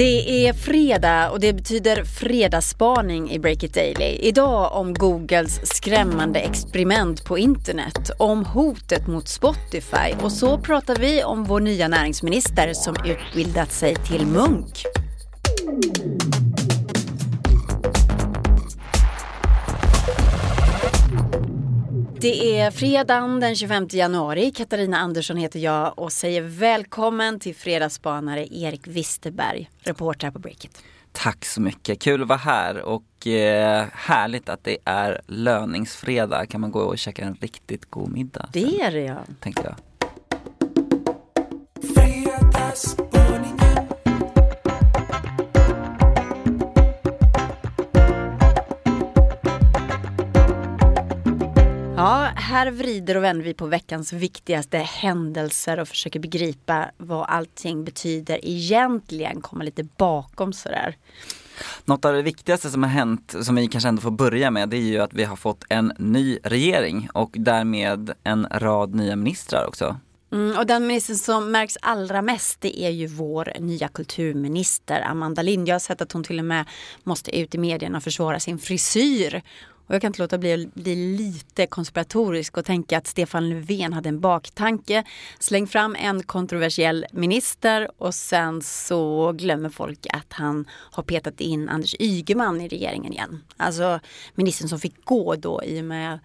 Det är fredag och det betyder fredagsspaning i Break It Daily. Idag om Googles skrämmande experiment på internet, om hotet mot Spotify och så pratar vi om vår nya näringsminister som utbildat sig till munk. Det är fredagen den 25 januari. Katarina Andersson heter jag och säger välkommen till fredagsspanare Erik Wisterberg, reporter på Breakit. Tack så mycket, kul att vara här och eh, härligt att det är löningsfredag. Kan man gå och käka en riktigt god middag? Det är det ja. Tänkte jag. Här vrider och vänder vi på veckans viktigaste händelser och försöker begripa vad allting betyder egentligen, komma lite bakom sådär. Något av det viktigaste som har hänt, som vi kanske ändå får börja med, det är ju att vi har fått en ny regering och därmed en rad nya ministrar också. Mm, och den ministern som märks allra mest det är ju vår nya kulturminister Amanda Lind. Jag har sett att hon till och med måste ut i medierna och försvara sin frisyr. Och jag kan inte låta bli att bli lite konspiratorisk och tänka att Stefan Löfven hade en baktanke. Släng fram en kontroversiell minister och sen så glömmer folk att han har petat in Anders Ygeman i regeringen igen. Alltså ministern som fick gå då i och med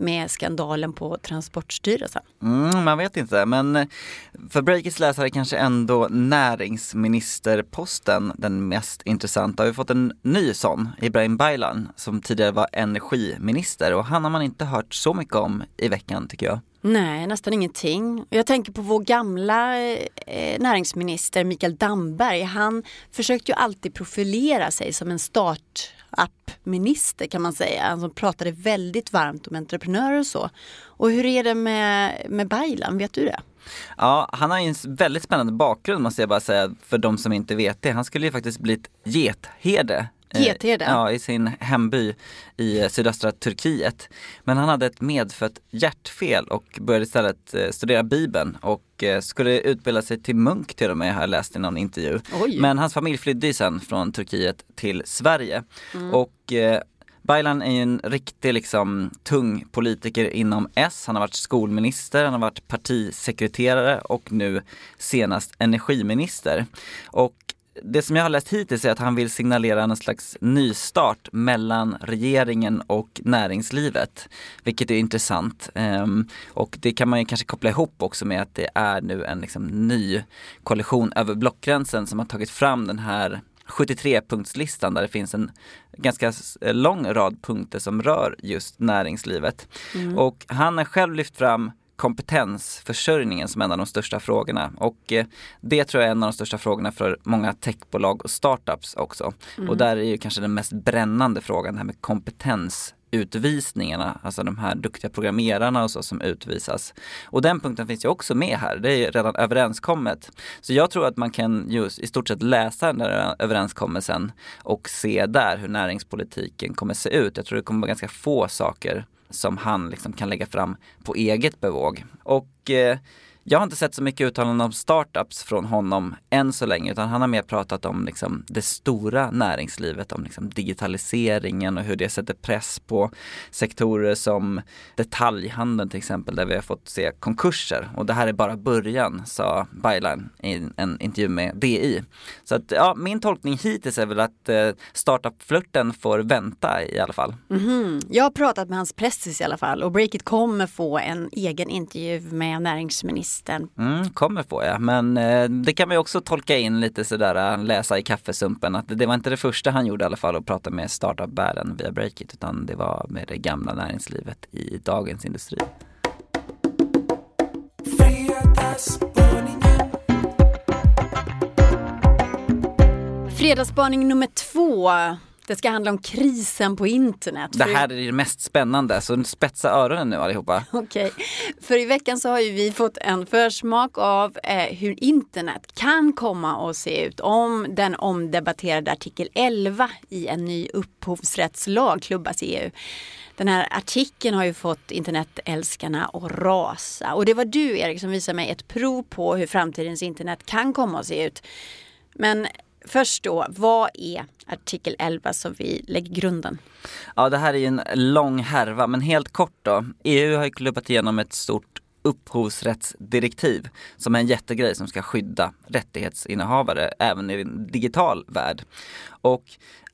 med skandalen på Transportstyrelsen? Mm, man vet inte, men för Breakits läsare kanske ändå näringsministerposten den mest intressanta. Vi har fått en ny sån, Ibrahim Baylan, som tidigare var energiminister och han har man inte hört så mycket om i veckan tycker jag. Nej, nästan ingenting. Jag tänker på vår gamla eh, näringsminister Mikael Damberg. Han försökte ju alltid profilera sig som en start appminister kan man säga. Han som pratade väldigt varmt om entreprenörer och så. Och hur är det med, med Baylan, vet du det? Ja, han har ju en väldigt spännande bakgrund måste jag bara säga för de som inte vet det. Han skulle ju faktiskt blivit getherde Getherde? Ja, i sin hemby i sydöstra Turkiet. Men han hade ett medfött hjärtfel och började istället eh, studera Bibeln och eh, skulle utbilda sig till munk till och med, har jag läst i någon intervju. Oj. Men hans familj flydde sen från Turkiet till Sverige. Mm. Och eh, Baylan är ju en riktig liksom tung politiker inom S. Han har varit skolminister, han har varit partisekreterare och nu senast energiminister. Och det som jag har läst hittills är att han vill signalera en slags nystart mellan regeringen och näringslivet. Vilket är intressant. Um, och det kan man ju kanske koppla ihop också med att det är nu en liksom ny koalition över blockgränsen som har tagit fram den här 73-punktslistan där det finns en ganska lång rad punkter som rör just näringslivet. Mm. Och han har själv lyft fram kompetensförsörjningen som en av de största frågorna. Och eh, det tror jag är en av de största frågorna för många techbolag och startups också. Mm. Och där är ju kanske den mest brännande frågan det här med kompetens utvisningarna, alltså de här duktiga programmerarna och så som utvisas. Och den punkten finns ju också med här, det är redan överenskommet. Så jag tror att man kan just i stort sett läsa den där överenskommelsen och se där hur näringspolitiken kommer se ut. Jag tror det kommer vara ganska få saker som han liksom kan lägga fram på eget bevåg. Och eh, jag har inte sett så mycket uttalanden om startups från honom än så länge utan han har mer pratat om liksom det stora näringslivet, om liksom digitaliseringen och hur det sätter press på sektorer som detaljhandeln till exempel där vi har fått se konkurser. Och det här är bara början, sa Byline i en intervju med DI. Så att ja, min tolkning hittills är väl att eh, startup-flörten får vänta i alla fall. Mm -hmm. Jag har pratat med hans pressis i alla fall och Breakit kommer få en egen intervju med näringsministern texten. Mm, kommer få ja, men eh, det kan man ju också tolka in lite sådär, äh, läsa i kaffesumpen att det var inte det första han gjorde i alla fall att prata med startup-världen via Breakit utan det var med det gamla näringslivet i dagens industri. Fredagsspaning nummer två det ska handla om krisen på internet. Det här är det mest spännande, så spetsa öronen nu allihopa. Okej, okay. för i veckan så har ju vi fått en försmak av eh, hur internet kan komma att se ut om den omdebatterade artikel 11 i en ny upphovsrättslag klubbas i EU. Den här artikeln har ju fått internetälskarna att rasa och det var du Erik som visade mig ett prov på hur framtidens internet kan komma att se ut. Men först då, vad är artikel 11 som vi lägger grunden? Ja, det här är ju en lång härva, men helt kort då. EU har ju klubbat igenom ett stort upphovsrättsdirektiv som är en jättegrej som ska skydda rättighetsinnehavare även i en digital värld. Och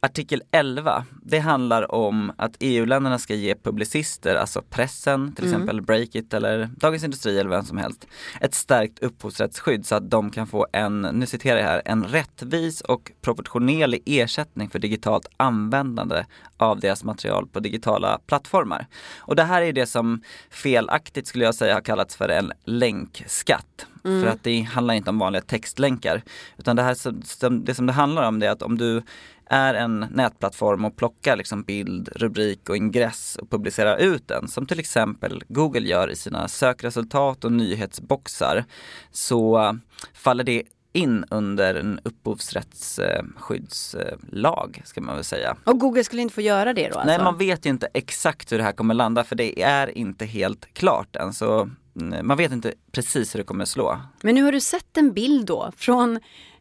artikel 11, det handlar om att EU-länderna ska ge publicister, alltså pressen, till mm. exempel Breakit eller Dagens Industri eller vem som helst, ett stärkt upphovsrättsskydd så att de kan få en, nu citerar jag här, en rättvis och proportionerlig ersättning för digitalt användande av deras material på digitala plattformar. Och det här är det som felaktigt skulle jag säga har kallats för en länkskatt. Mm. För att det handlar inte om vanliga textlänkar. Utan det, här som, det som det handlar om det är att om du är en nätplattform och plockar liksom bild, rubrik och ingress och publicerar ut den, som till exempel Google gör i sina sökresultat och nyhetsboxar, så faller det in under en upphovsrättsskyddslag ska man väl säga. Och Google skulle inte få göra det då? Alltså? Nej, man vet ju inte exakt hur det här kommer landa för det är inte helt klart än. Så mm, man vet inte precis hur det kommer slå. Men nu har du sett en bild då från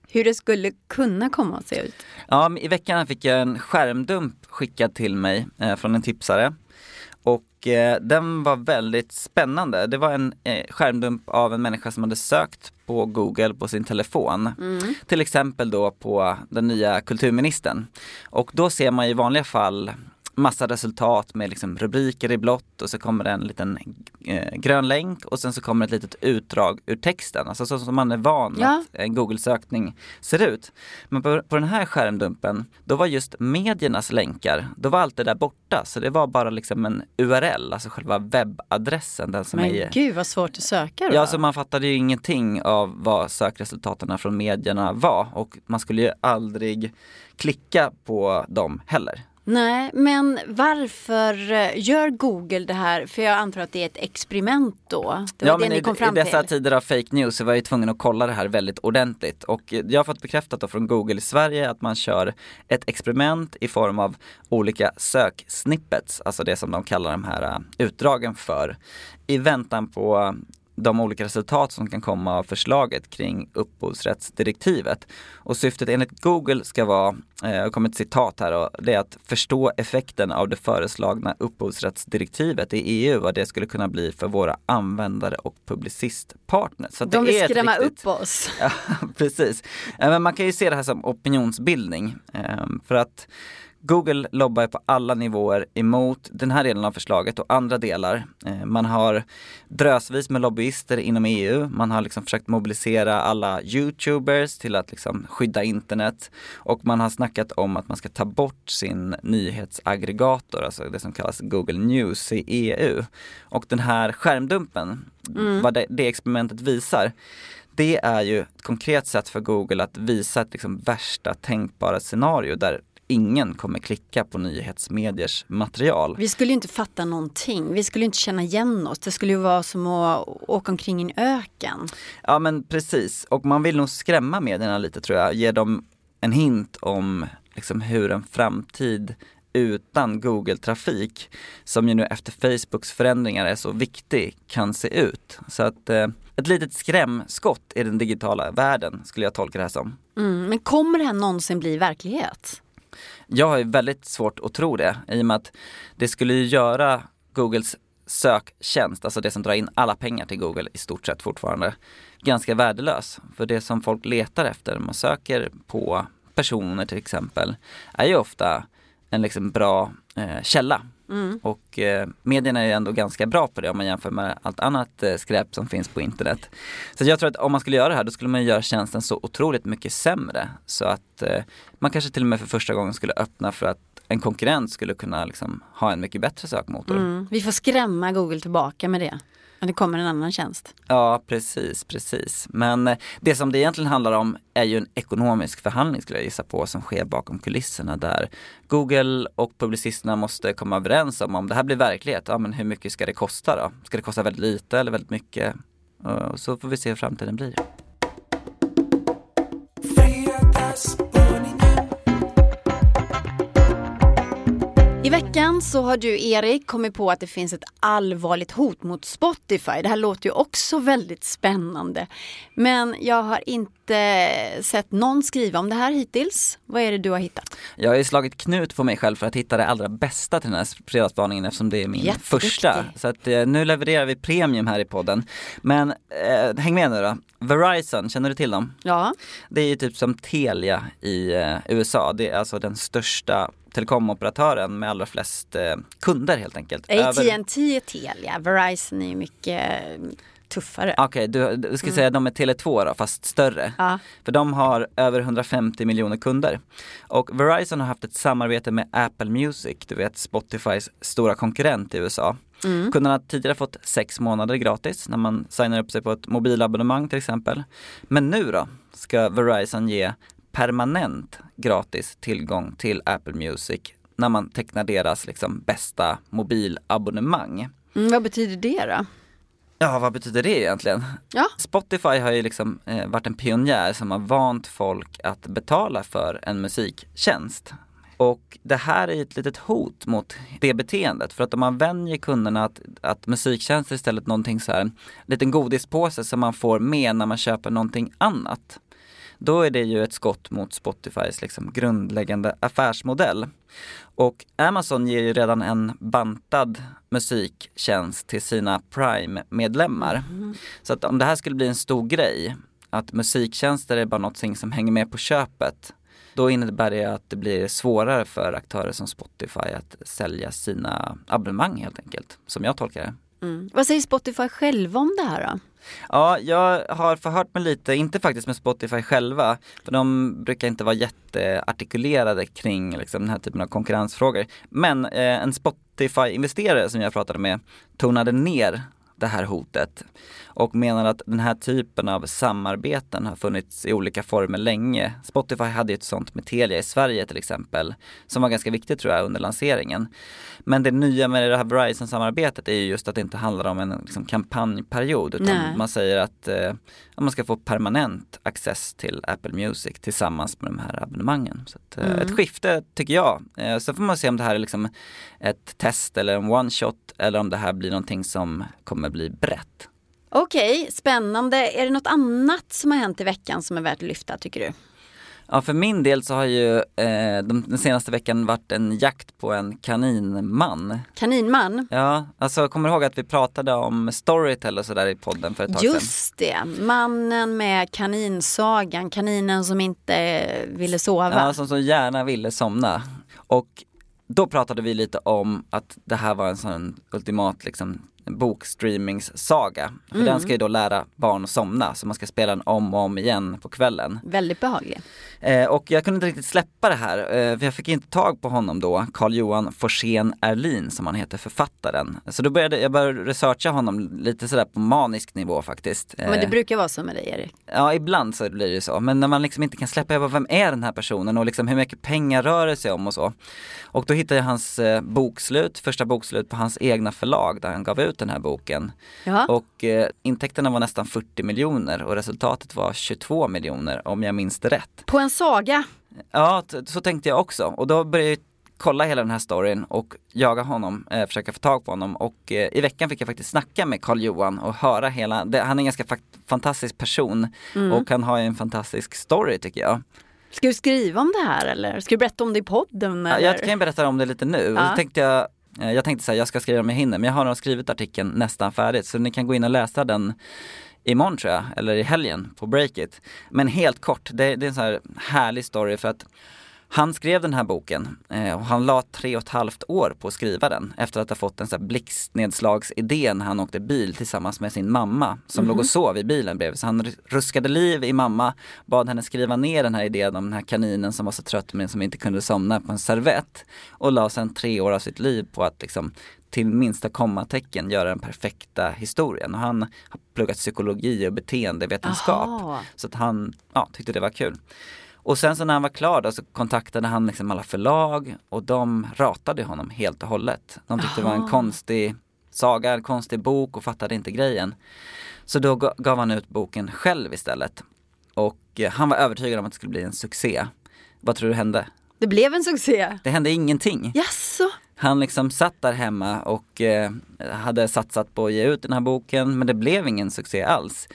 hur det skulle kunna komma att se ut? Ja, i veckan fick jag en skärmdump skickad till mig eh, från en tipsare. Och eh, den var väldigt spännande. Det var en eh, skärmdump av en människa som hade sökt på Google på sin telefon. Mm. Till exempel då på den nya kulturministern. Och då ser man i vanliga fall massa resultat med liksom rubriker i blått och så kommer det en liten eh, grön länk och sen så kommer ett litet utdrag ur texten. Alltså så som man är van ja. att en Google-sökning ser ut. Men på, på, den här skärmdumpen, då var just mediernas länkar, då var allt det där borta. Så det var bara liksom en URL, alltså själva webbadressen. Den som Men är, gud vad svårt att söka då. Ja, så man fattade ju ingenting av vad sökresultaten från medierna var och man skulle ju aldrig klicka på dem heller. Nej, men varför eh, gör Google det här? För jag antar att det är ett experiment då? Det var ja, det men ni kom fram i dessa till. tider av fake news så var jag tvungen att kolla det här väldigt ordentligt. Och jag har fått bekräftat då från Google i Sverige att man kör ett experiment i form av olika söksnippets, alltså det som de kallar de här eh, utdragen för, i väntan på de olika resultat som kan komma av förslaget kring upphovsrättsdirektivet. Och syftet enligt Google ska vara, eh, jag kommer ett citat här, och det är att förstå effekten av det föreslagna upphovsrättsdirektivet i EU, vad det skulle kunna bli för våra användare och publicistpartners. Så De vill skrämma riktigt, upp oss. Ja, precis. Men man kan ju se det här som opinionsbildning. Eh, för att Google lobbar på alla nivåer emot den här delen av förslaget och andra delar. Eh, man har drösvis med lobbyister inom EU. Man har liksom försökt mobilisera alla Youtubers till att liksom skydda internet. Och man har snackat om att man ska ta bort sin nyhetsaggregator, alltså det som kallas Google News i EU. Och den här skärmdumpen, mm. vad det, det experimentet visar, det är ju ett konkret sätt för Google att visa ett liksom värsta tänkbara scenario där ingen kommer klicka på nyhetsmediers material. Vi skulle inte fatta någonting. Vi skulle inte känna igen oss. Det skulle ju vara som att åka omkring i en öken. Ja men precis. Och man vill nog skrämma medierna lite tror jag. Ge dem en hint om liksom, hur en framtid utan Google-trafik, som ju nu efter Facebooks förändringar är så viktig, kan se ut. Så att eh, ett litet skrämskott i den digitala världen skulle jag tolka det här som. Mm, men kommer det här någonsin bli verklighet? Jag har ju väldigt svårt att tro det i och med att det skulle ju göra Googles söktjänst, alltså det som drar in alla pengar till Google i stort sett fortfarande, ganska värdelös. För det som folk letar efter när man söker på personer till exempel är ju ofta en liksom bra eh, källa Mm. Och eh, medierna är ju ändå ganska bra på det om man jämför med allt annat eh, skräp som finns på internet. Så jag tror att om man skulle göra det här då skulle man göra tjänsten så otroligt mycket sämre. Så att eh, man kanske till och med för första gången skulle öppna för att en konkurrent skulle kunna liksom, ha en mycket bättre sökmotor. Mm. Vi får skrämma Google tillbaka med det. Men det kommer en annan tjänst. Ja precis, precis. Men eh, det som det egentligen handlar om är ju en ekonomisk förhandling skulle jag gissa på som sker bakom kulisserna där Google och publicisterna måste komma överens om om det här blir verklighet, ja men hur mycket ska det kosta då? Ska det kosta väldigt lite eller väldigt mycket? Så får vi se hur framtiden blir. I veckan så har du Erik kommit på att det finns ett allvarligt hot mot Spotify. Det här låter ju också väldigt spännande. Men jag har inte sett någon skriva om det här hittills. Vad är det du har hittat? Jag har ju slagit knut på mig själv för att hitta det allra bästa till den här fredagsspaningen eftersom det är min första. Så att eh, nu levererar vi premium här i podden. Men eh, häng med nu då. Verizon, känner du till dem? Ja. Det är ju typ som Telia i eh, USA. Det är alltså den största telekomoperatören med allra flest eh, kunder helt enkelt. AT&T är Telia, Verizon är mycket tuffare. Okej, okay, du, du ska mm. säga att de är Tele2 då, fast större. Ja. För de har över 150 miljoner kunder. Och Verizon har haft ett samarbete med Apple Music, du vet Spotifys stora konkurrent i USA. Mm. Kunderna har tidigare fått sex månader gratis när man signar upp sig på ett mobilabonnemang till exempel. Men nu då ska Verizon ge permanent gratis tillgång till Apple Music när man tecknar deras liksom, bästa mobilabonnemang. Mm, vad betyder det då? Ja, vad betyder det egentligen? Ja. Spotify har ju liksom eh, varit en pionjär som har vant folk att betala för en musiktjänst. Och det här är ett litet hot mot det beteendet. För att om man vänjer kunderna att, att musiktjänster istället någonting så här, en liten godispåse som man får med när man köper någonting annat då är det ju ett skott mot Spotifys liksom grundläggande affärsmodell. Och Amazon ger ju redan en bantad musiktjänst till sina Prime-medlemmar. Mm. Så att om det här skulle bli en stor grej, att musiktjänster är bara något som hänger med på köpet, då innebär det att det blir svårare för aktörer som Spotify att sälja sina abonnemang helt enkelt, som jag tolkar det. Mm. Vad säger Spotify själva om det här då? Ja, jag har förhört mig lite, inte faktiskt med Spotify själva, för de brukar inte vara jätteartikulerade kring liksom, den här typen av konkurrensfrågor. Men eh, en Spotify-investerare som jag pratade med tonade ner det här hotet och menar att den här typen av samarbeten har funnits i olika former länge. Spotify hade ju ett sånt med Telia i Sverige till exempel som var ganska viktigt tror jag under lanseringen. Men det nya med det här Verizon-samarbetet är ju just att det inte handlar om en liksom, kampanjperiod utan Nej. man säger att eh, man ska få permanent access till Apple Music tillsammans med de här abonnemangen. Så att, eh, mm. Ett skifte tycker jag. Eh, så får man se om det här är liksom ett test eller en one shot eller om det här blir någonting som kommer bli brett. Okej, okay, spännande. Är det något annat som har hänt i veckan som är värt att lyfta tycker du? Ja, för min del så har ju eh, den senaste veckan varit en jakt på en kaninman. Kaninman? Ja, alltså kommer du ihåg att vi pratade om Storytel och sådär i podden för ett tag sedan? Just det, mannen med kaninsagan, kaninen som inte ville sova. Ja, som så gärna ville somna. Och då pratade vi lite om att det här var en sån ultimat liksom bokstreamingssaga. För mm. den ska ju då lära barn att somna, så man ska spela den om och om igen på kvällen. Väldigt behaglig. Eh, och jag kunde inte riktigt släppa det här, eh, för jag fick inte tag på honom då, Carl Johan Forsén Erlin som han heter, författaren. Så då började jag började researcha honom lite sådär på manisk nivå faktiskt. Men det eh, brukar vara så med dig Erik? Ja, ibland så blir det så. Men när man liksom inte kan släppa, jag bara, vem är den här personen och liksom hur mycket pengar rör det sig om och så. Och då hittade jag hans eh, bokslut, första bokslut på hans egna förlag där han gav ut den här boken. Jaha. Och eh, intäkterna var nästan 40 miljoner och resultatet var 22 miljoner om jag minns det rätt. På en saga? Ja, så tänkte jag också. Och då började jag kolla hela den här storyn och jaga honom, eh, försöka få tag på honom och eh, i veckan fick jag faktiskt snacka med Carl Johan och höra hela, det, han är en ganska fantastisk person mm. och han har en fantastisk story tycker jag. Ska du skriva om det här eller ska du berätta om det i podden? Eller? Ja, jag kan berätta om det lite nu. Ja. Så tänkte jag, Eh, jag tänkte säga jag ska skriva om jag hinner men jag har nog skrivit artikeln nästan färdigt så ni kan gå in och läsa den imorgon tror jag, eller i helgen på Breakit. Men helt kort, det, det är en sån här härlig story för att han skrev den här boken eh, och han la tre och ett halvt år på att skriva den efter att ha fått en sån blixtnedslagsidé när han åkte bil tillsammans med sin mamma som mm -hmm. låg och sov i bilen bredvid. Så han ruskade liv i mamma, bad henne skriva ner den här idén om den här kaninen som var så trött men som inte kunde somna på en servett och la sedan tre år av sitt liv på att liksom till minsta kommatecken göra den perfekta historien. Och han har pluggat psykologi och beteendevetenskap. Aha. Så att han ja, tyckte det var kul. Och sen så när han var klar då så kontaktade han liksom alla förlag och de ratade honom helt och hållet. De tyckte Aha. det var en konstig saga, en konstig bok och fattade inte grejen. Så då gav han ut boken själv istället. Och eh, han var övertygad om att det skulle bli en succé. Vad tror du hände? Det blev en succé. Det hände ingenting. Jaså? Han liksom satt där hemma och eh, hade satsat på att ge ut den här boken men det blev ingen succé alls.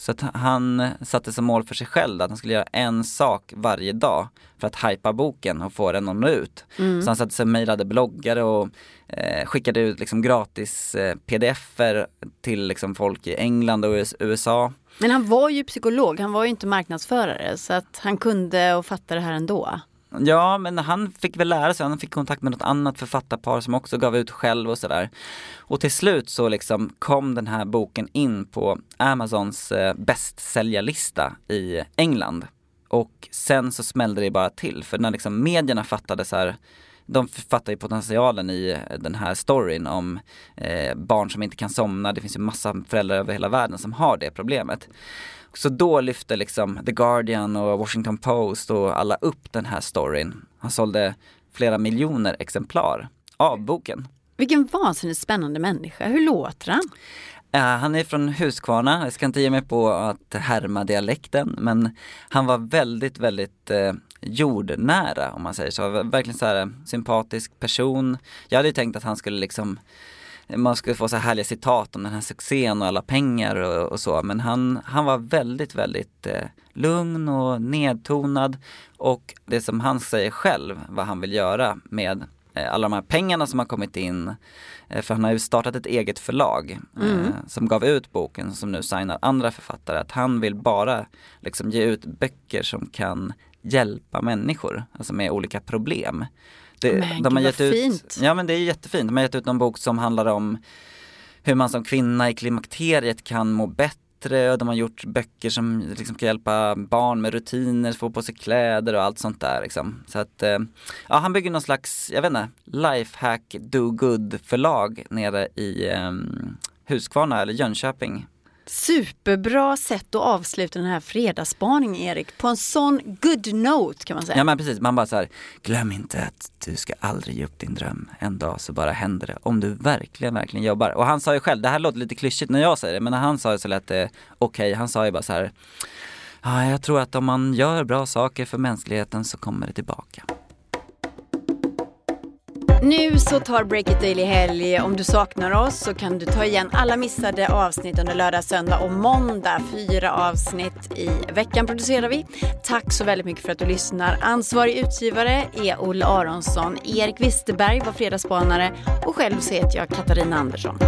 Så att han satte som mål för sig själv att han skulle göra en sak varje dag för att hypa boken och få den att nå ut. Mm. Så han satte sig och mejlade bloggare och eh, skickade ut liksom gratis eh, pdf-er till liksom folk i England och USA. Men han var ju psykolog, han var ju inte marknadsförare så att han kunde och fattade det här ändå. Ja, men han fick väl lära sig, han fick kontakt med något annat författarpar som också gav ut själv och sådär. Och till slut så liksom kom den här boken in på Amazons eh, bästsäljarlista i England. Och sen så smällde det bara till, för när liksom medierna fattade så här de fattar ju potentialen i eh, den här storyn om eh, barn som inte kan somna. Det finns ju massa föräldrar över hela världen som har det problemet. Så då lyfte liksom The Guardian och Washington Post och alla upp den här storyn. Han sålde flera miljoner exemplar av boken. Vilken vansinnigt spännande människa. Hur låter han? Uh, han är från Huskvarna, jag ska inte ge mig på att härma dialekten men han var väldigt, väldigt uh, jordnära om man säger så. Verkligen så här sympatisk person. Jag hade ju tänkt att han skulle liksom man skulle få så här härliga citat om den här succén och alla pengar och, och så. Men han, han var väldigt, väldigt eh, lugn och nedtonad. Och det som han säger själv, vad han vill göra med eh, alla de här pengarna som har kommit in. Eh, för han har ju startat ett eget förlag eh, mm. som gav ut boken som nu signar andra författare. Att han vill bara liksom ge ut böcker som kan hjälpa människor, alltså med olika problem. Det, men, de har gett ut, fint. Ja men det är jättefint. De har gett ut någon bok som handlar om hur man som kvinna i klimakteriet kan må bättre. De har gjort böcker som liksom kan hjälpa barn med rutiner, få på sig kläder och allt sånt där. Liksom. Så att, eh, ja, han bygger någon slags, jag vet inte, lifehack do good förlag nere i um, Huskvarna eller Jönköping. Superbra sätt att avsluta den här fredagsspaningen Erik, på en sån good note kan man säga. Ja men precis, man bara så här, glöm inte att du ska aldrig ge upp din dröm. En dag så bara händer det, om du verkligen, verkligen jobbar. Och han sa ju själv, det här låter lite klyschigt när jag säger det, men när han sa det så lät det eh, okej. Okay. Han sa ju bara så här, ja jag tror att om man gör bra saker för mänskligheten så kommer det tillbaka. Nu så tar Breakit Daily helg. Om du saknar oss så kan du ta igen alla missade avsnitt under lördag, söndag och måndag. Fyra avsnitt i veckan producerar vi. Tack så väldigt mycket för att du lyssnar. Ansvarig utgivare är Olle Aronsson. Erik Wisterberg var fredagsspanare och själv så heter jag Katarina Andersson.